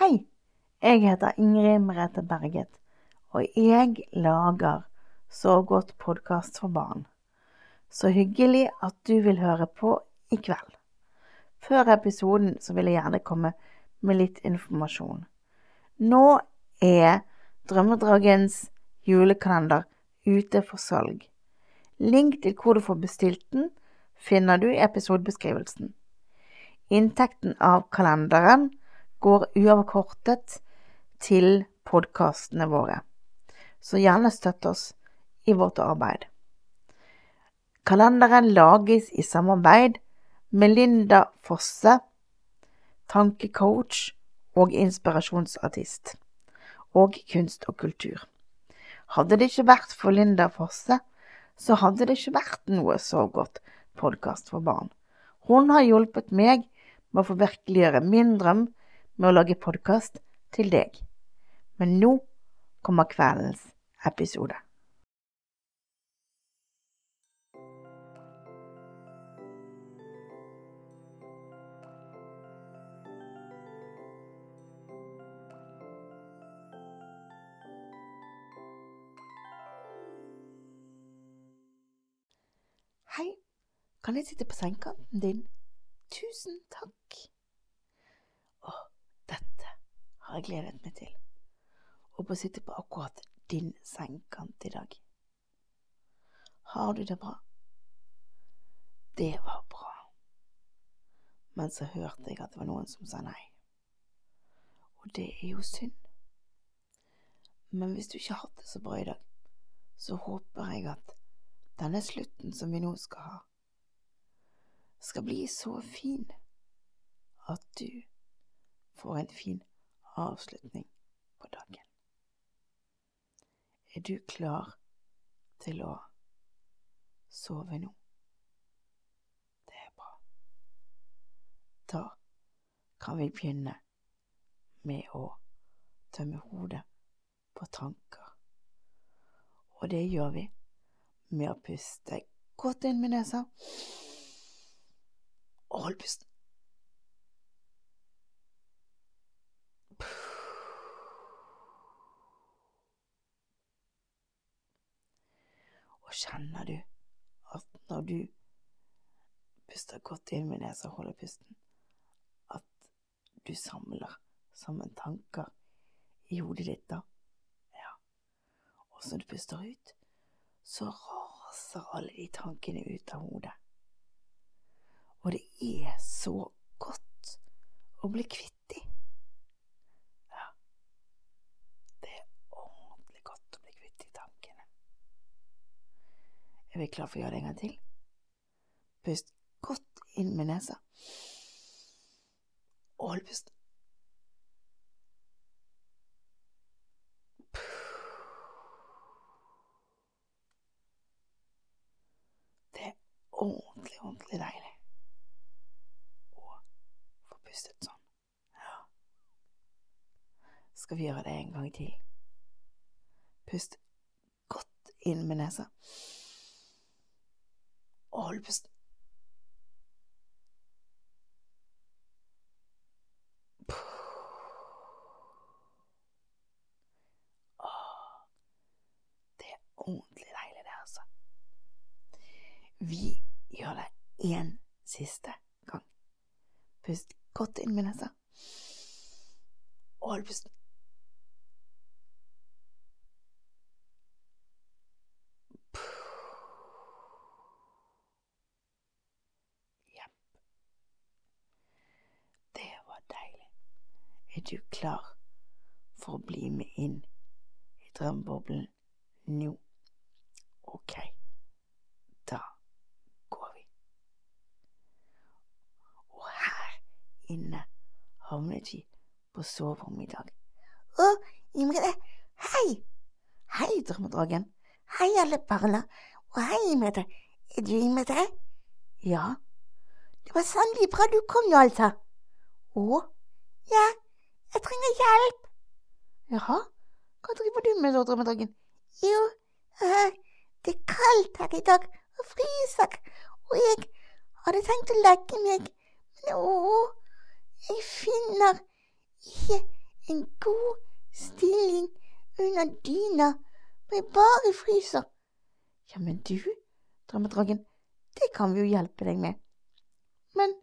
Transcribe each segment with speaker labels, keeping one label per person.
Speaker 1: Hei, jeg heter Ingrid Merete Berget, og jeg lager Så godt podkast for barn. Så hyggelig at du vil høre på i kveld. Før episoden så vil jeg gjerne komme med litt informasjon. Nå er Drømmedragens julekalender ute for salg. Link til hvor du får bestilt den, finner du i episodebeskrivelsen. Inntekten av kalenderen går uavkortet til podkastene våre, så gjerne støtt oss i vårt arbeid. Kalenderen lages i samarbeid med Linda Fosse, tankecoach og inspirasjonsartist, og kunst og kultur. Hadde det ikke vært for Linda Fosse, så hadde det ikke vært noe så godt podkast for barn. Hun har hjulpet meg med å forvirkeliggjøre min drøm med å lage podkast til deg. Men nå kommer kveldens episode. Hei, kan jeg sitte på sengekanten din? Tusen takk. Har jeg gledet meg til. Å sitte på akkurat din sengekant i dag. Har du det bra? Det var bra. Men så hørte jeg at det var noen som sa nei. Og det er jo synd. Men hvis du ikke har hatt det så bra i dag, så håper jeg at denne slutten som vi nå skal ha, skal bli så fin at du får en fin avslutning på dagen. Er du klar til å sove nå? Det er bra. Da kan vi begynne med å tømme hodet på tanker. Og det gjør vi med å puste godt inn med nesa og hold pusten. Kjenner du at når du puster godt inn med nesa og holder pusten, at du samler sammen tanker i hodet ditt da? Ja. Og når du puster ut, så raser alle de tankene ut av hodet. Og det er så godt å bli kvitt de. Ja, det er ordentlig godt å bli kvitt de tankene. Er vi klar for å gjøre det en gang til? Pust godt inn med nesa. Og hold pusten. ordentlig, ordentlig deilig å få pustet sånn. Ja. Skal vi gjøre det en gang til? Pust godt inn med nesa. Hold pusten. Det er ordentlig deilig, det, altså. Vi gjør det én siste gang. Pust godt inn med nesa. Og hold pusten. Jepp. Det var deilig. Er du klar for å bli med inn i drømmeboblen nå? Ok, da går vi. Og her inne havnet vi på soverommet i dag. Å, Imre, hei! Hei, drømmedragen. Hei, alle barna. Og hei, Imre. Er du Imre? Ja. Det var sannelig bra du kom nå, altså. Å? Ja, jeg trenger hjelp. Jaha, hva driver du med da, drømmedragen? Jo, uh, det er kaldt her i dag og fryser, og jeg hadde tenkt å legge meg, men å, jeg finner ikke en god stilling under dyna, for jeg bare fryser. Ja, men du, drømmedragen, det kan vi jo hjelpe deg med. Men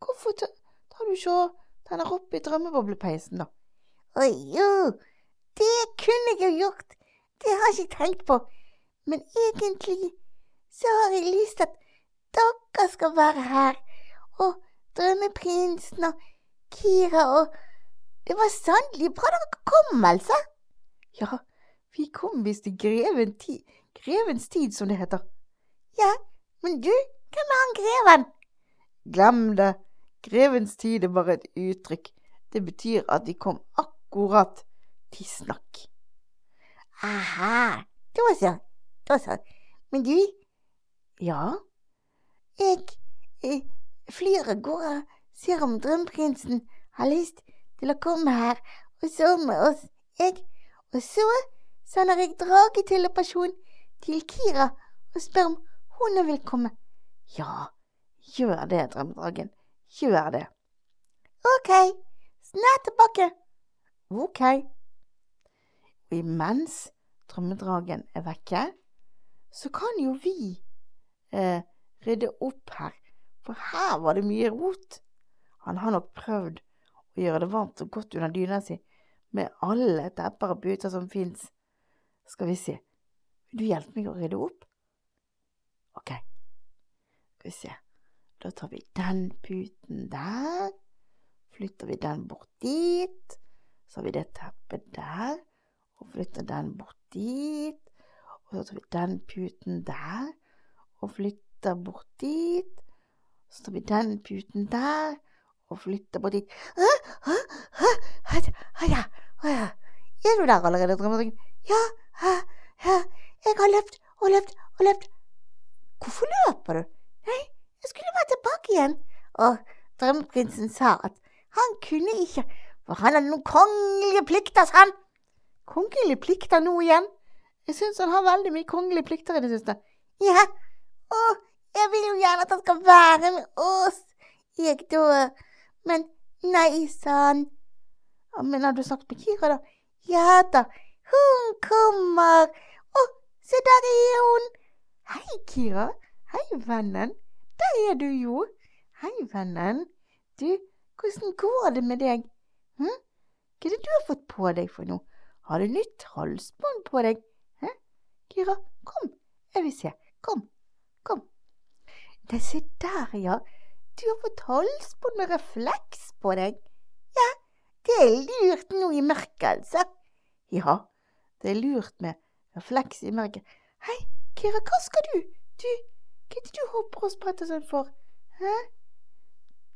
Speaker 1: hvorfor tar du ikke og tenner oppe i drømmeboblepeisen, da? Å jo, det kunne jeg jo gjort, det har jeg ikke tenkt på, men egentlig så har jeg lyst til at dere skal være her, og drømmeprinsen og Kira og Det var sannelig bra dere kom, altså. Ja, vi kom visst i greven ti grevens tid, som det heter. Ja, men du, hvem er han greven? Glem det, grevens tid er bare et uttrykk. Det betyr at de kom akkurat til snakk. Aha, da så, da så. Men du, ja, jeg, jeg flyr av gårde, ser om drømmeprinsen har lyst til å komme her og sove med oss, jeg. Og så sender jeg dragetelepasjon til Kira og spør om hun vil komme. Ja, gjør det, drømmedragen. Gjør det. Ok, snart tilbake. Ok. Imens drømmedragen er vekke, så kan jo vi eh, rydde opp her, for her var det mye rot. Han har nok prøvd å gjøre det varmt og godt under dyna si med alle tepper og puter som fins. Skal vi se, vil du hjelpe meg å rydde opp? Ok, skal vi se. Da tar vi den puten der, flytter vi den bort dit. Så har vi det teppet der, og flytter den bort dit. Og så tar vi den puten der, og flytter bort dit. Så tar vi den puten der, og flytter bort dit. Er du der allerede, drømmedragen? Ja, ja, jeg har løpt og løpt og løpt. Hvorfor løper du? Nei, jeg skulle være tilbake igjen. Og drømmeprinsen sa at han kunne ikke, for han hadde noen kongelige plikter, sa han. Kongelige plikter nå igjen? Jeg syns han har veldig mye kongelige plikter i det siste. Ja, og jeg vil jo gjerne at han skal være med oss, jeg da. Men nei, sa han. Men har du snakket med Kira, da? Ja da, hun kommer. Å, se der er hun. Hei, Kira. Hei, vennen. Der er du jo. Hei, vennen. Du, hvordan går det med deg? Hm? Hva er det du har fått på deg for noe? Har du nytt halsbånd på deg? Hæ? Kira, kom, jeg vil se. Kom, kom. Nei, se der, ja. Du har fått halsbånd med refleks på deg. Ja, det er lurt nå i mørket, altså. Ja, det er lurt med refleks i mørket. Hei, Kira, hva skal du? Du, hva er det du hopper og spretter sånn for? Hæ?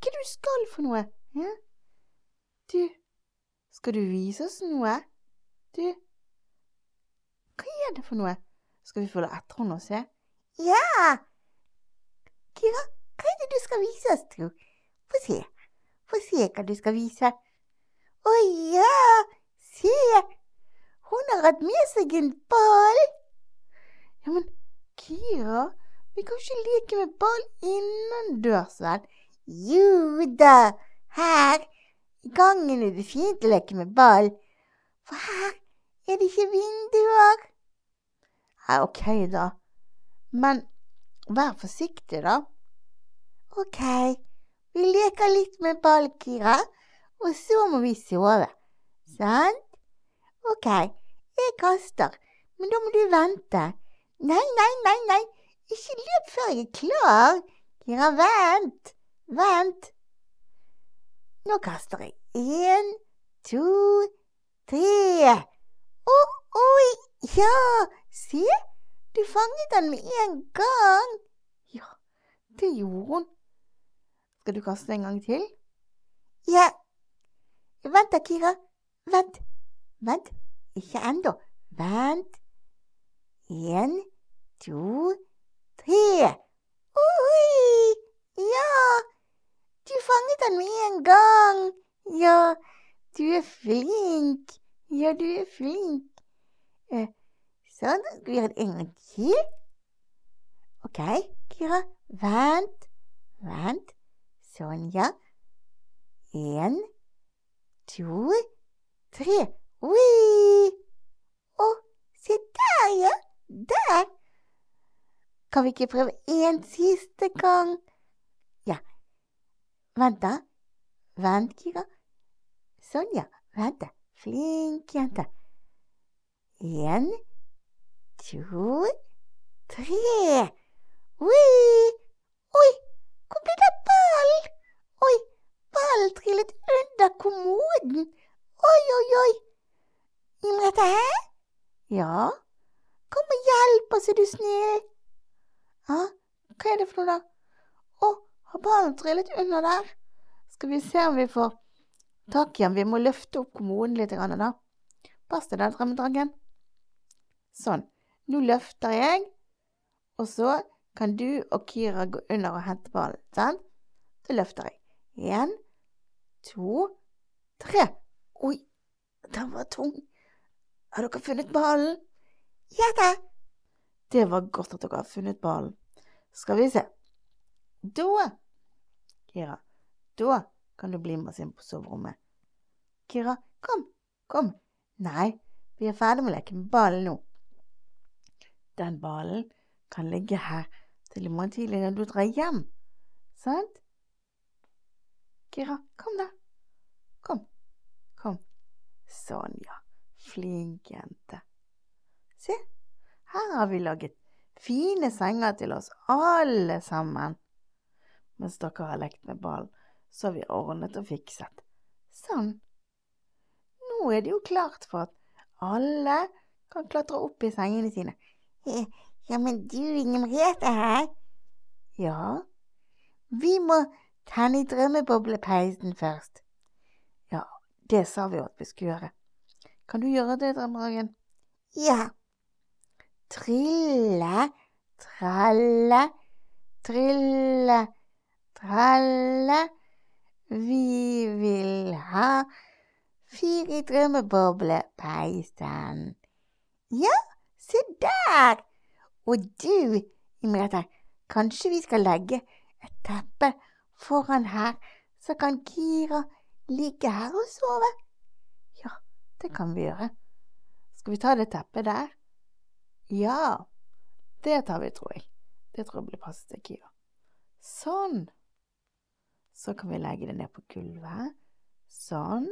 Speaker 1: Hva er det du skal for noe? Hæ? Du, skal du vise oss noe? Du, hva er det for noe? Skal vi følge etter henne og se? Ja! Kira, hva er det du skal vise oss, tro? Få se. Få se hva du skal vise. Å ja, se! Hun har hatt med seg en ball. Ja, men Kira, vi kan ikke leke med ball innendørs, vel? Jo da, her i gangen er det fint å leke med ball. For her er det ikke vinduer. Ja, ok, da. Men vær forsiktig, da. Ok, vi leker litt med ball, Kira, og så må vi sove. Sant? Ok, jeg kaster, men da må du vente. Nei, nei, nei, nei, ikke løp før jeg er klar. Kira, vent, vent. Nå kaster jeg. En, to, tre. Å, oi, ja, se, du fanget den med en gang. Ja, det gjorde hun. Skal du kaste en gang til? Ja. Vent da, Kira. Vent. Vent. Ikke ennå. Vent. En, to, tre. Oi! Ja! Du fanget den med en gang. Ja, du er flink. Ja, du er flink. Eh, sånn, skal vi gjøre det en gang til. OK, Kira. Vent. Vent. Sånn, ja. En, to,
Speaker 2: tre. Oi! Å, se der, ja. Der. Kan vi ikke prøve en siste gang? Ja. Vent, da. Vent, Kira. Sånn, ja. Vent, da. Flink jente. En, to, tre. Oi! Oi, hvor ble det av ballen? Oi, ballen trillet under kommoden. Oi, oi, oi. Imrete, hæ? Ja? Kom og hjelp oss, er du snill. Ja, hva er det for noe, da? Å, har ballen trillet under der? Skal vi se om vi får tak i den. Vi må løfte opp kommoden litt, da. Pass deg, da, drømmedragen. Sånn. Nå løfter jeg, og så kan du og Kira gå under og hente ballen. Sant? Da løfter jeg. Én, to, tre. Oi, den var tung. Har dere funnet ballen? Ja da. Det var godt at dere har funnet ballen. Skal vi se. Da, Kira, da kan du bli med oss inn på soverommet. Kira, kom, kom. Nei, vi er ferdig med å leke med ballen nå. Den ballen kan ligge her til i morgen tidlig når du drar hjem, sant? Kira, kom da. Kom, kom. Sånn, ja. Flink jente. Se, her har vi laget fine senger til oss alle sammen. Mens dere har lekt med ballen, så har vi ordnet og fikset. Sånn. Nå er det jo klart for at alle kan klatre opp i sengene sine. Ja, men du, Inger Merete her. Ja, vi må tenne i drømmeboblepeisen først. Ja, det sa vi jo at vi skulle gjøre. Kan du gjøre det, Drømmehagen? Ja. Trille, tralle, trille, tralle. Vi vil ha fire i drømmeboblepeisen. Ja, se der! Og du, Imrete, kanskje vi skal legge et teppe foran her, så kan Kira ligge her og sove? Ja, det kan vi gjøre. Skal vi ta det teppet der? Ja, det tar vi, tror jeg. Det tror jeg blir passet til Kira. Sånn. Så kan vi legge det ned på gulvet. Sånn.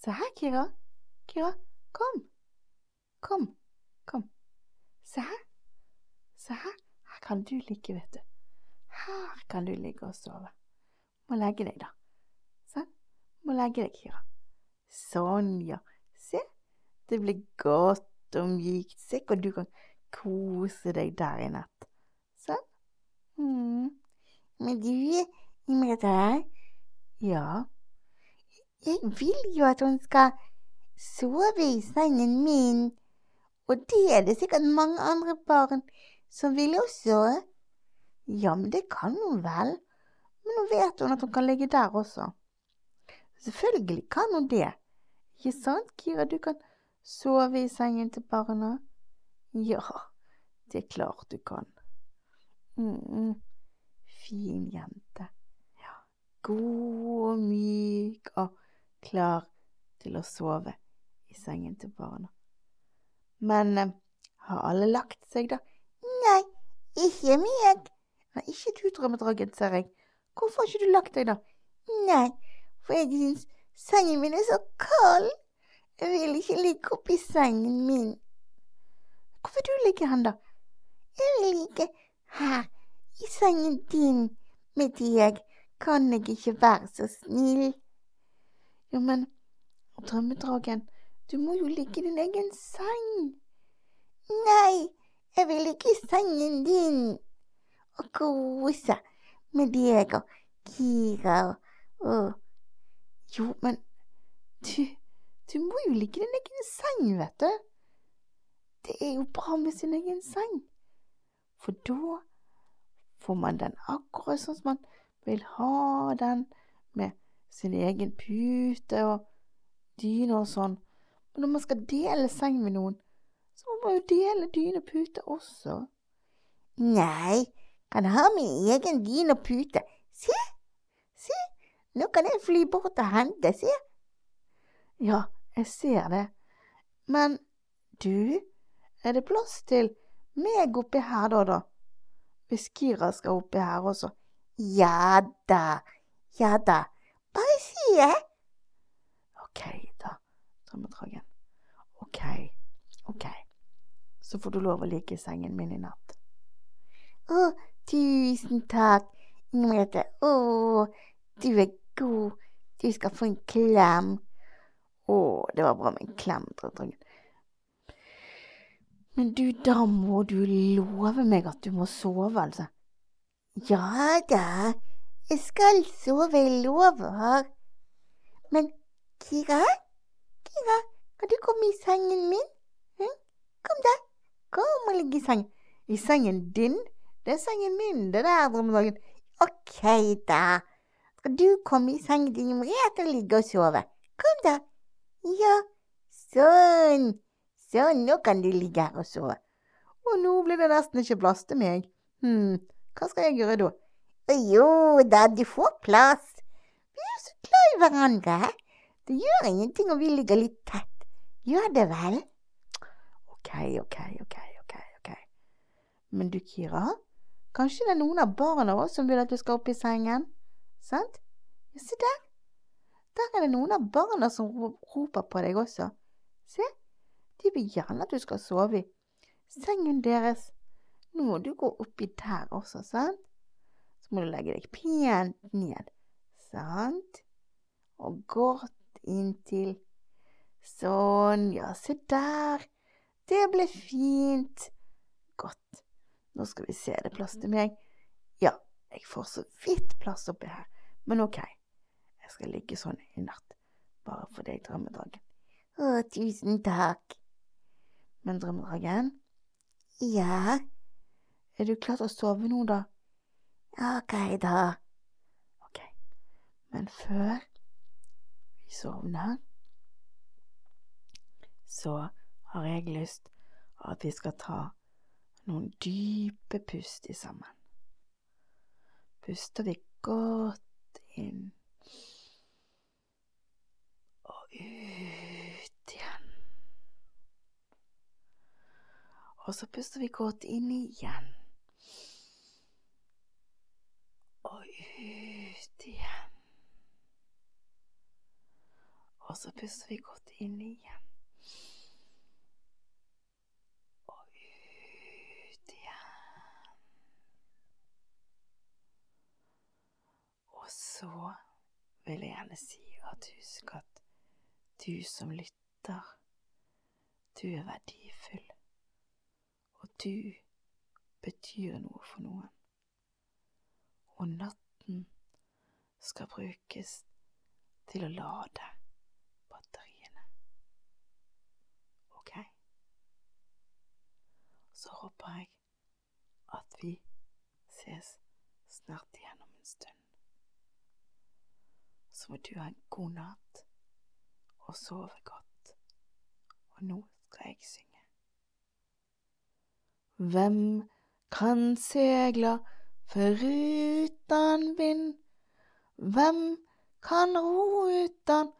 Speaker 2: Se her, Kira. Kira, kom. Kom. Kom. Se her. Se her. Her kan du ligge, vet du. Her kan du ligge og sove. Må legge deg, da. Sånn. Må legge deg, Kira. Sånn, ja. Se. Det blir godt og mykt. Se hvor du kan kose deg der i natt. Sånn. Mm. Men du, Imrita Ja. Jeg vil jo at hun skal sove i sengen min. Og det er det sikkert mange andre barn som vil også. Ja, men det kan hun vel. Men nå vet hun at hun kan ligge der også. Selvfølgelig kan hun det. Ikke sant, Kira? Du kan sove i sengen til barna. Ja, det er klart du kan. Mm, fin jente. Ja, god og myk og klar til å sove i sengen til barna. Men eh, har alle lagt seg, da? Nei, ikke meg. Nei, ikke du, drømmedragen, ser jeg. Hvorfor har ikke du lagt deg, da? Nei, for jeg syns sengen min er så kald. Jeg vil ikke ligge oppi sengen min. Hvorfor du ligge hen, da? Jeg vil ligge her, i sengen din, med deg. Kan jeg ikke være så snill? Jo, men drømmedragen, du må jo ligge i din egen seng. Nei, jeg vil ligge i sengen din og kose med deg og Kira og, og Jo, men du, du må jo ligge i din egen seng, vet du. Det er jo bra med sin egen seng, for da får man den akkurat sånn som man vil ha den, med sin egen pute og dyne og sånn. Men når man skal dele seng med noen, så må man jo dele dyne og pute også. Nei, kan ha min egen dyne og pute. Se, se, nå kan jeg fly bort og hente, se. Ja,
Speaker 1: jeg ser det. Men du, er det plass til meg oppi her da, da? Hvis Kira skal oppi her også.
Speaker 2: Ja da, ja da. Bare si det.
Speaker 1: Ok, da, drømmedragen. Ok, ok. Så får du lov å ligge i sengen min i natt.
Speaker 2: Å, tusen takk, Inger Å, du er god. Du skal få en klem.
Speaker 1: Å, det var bra med en klem, drømmedragen. Men du, da må du love meg at du må sove, altså.
Speaker 2: Ja da, jeg skal sove, jeg lover. Men Kira, Kira, kan du komme i sengen min? Hm? Kom da, kom og ligg i sengen.
Speaker 1: I sengen din? Det er sengen min, det der, drømmedragen.
Speaker 2: Ok da, skal du komme i sengen din Merete og ligge og sove? Kom da. Ja, sånn. Sånn, nå kan du ligge her og sove.
Speaker 1: Og nå blir det nesten ikke plass til meg. Hm, hva skal jeg gjøre da?
Speaker 2: Jo da, du får plass. Vi er så glad i hverandre. Det gjør ingenting om vi ligger litt tett. Gjør det vel?
Speaker 1: Ok, ok, ok, ok, ok. Men du, Kira, kanskje det er noen av barna våre som vil at du skal opp i sengen? Sant? Se der. Der er det noen av barna som roper på deg også. Se, de vil gjerne at du skal sove i sengen deres. Nå må du gå oppi der også, sant? Så må du legge deg pent ned, sant? Og godt inntil. Sånn, ja, se der. Det ble fint. Godt. Nå skal vi se, det plass til meg. Ja, jeg får så vidt plass oppi her, men ok. Skal ligge sånn i natt, bare for deg, drømmedragen.
Speaker 2: Å, tusen takk.
Speaker 1: Men drømmedragen,
Speaker 2: Ja,
Speaker 1: er du klar til å sove nå, da?
Speaker 2: ok da.
Speaker 1: Ok, men før vi sovner, så har jeg lyst at vi skal ta noen dype pust i sammen. Puster vi godt inn ut igjen. Og så puster vi godt inn igjen. Og ut igjen. Og så puster vi godt inn igjen. Og ut igjen. Og så vil jeg gjerne si at husk at du som lytter, du er verdifull og du betyr noe for noen. Og natten skal brukes til å lade batteriene. Ok? Så håper jeg at vi ses snart igjen om en stund. Så må du ha en god natt og sove godt. Og nå skal jeg synge. Hvem kan segla foruten vind? Hvem kan ro utan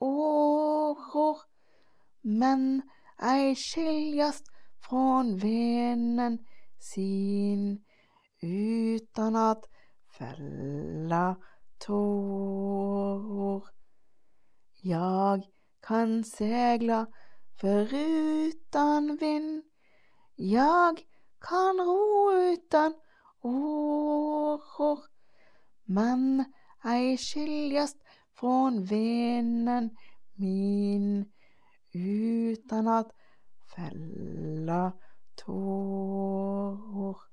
Speaker 1: åror? Men ei skiljast från vinden sin utan at fella tårer. Jag kan segla förutan vind. Jag kan ro utan åror, men ei skiljast från vinden min utan att fälla tårer.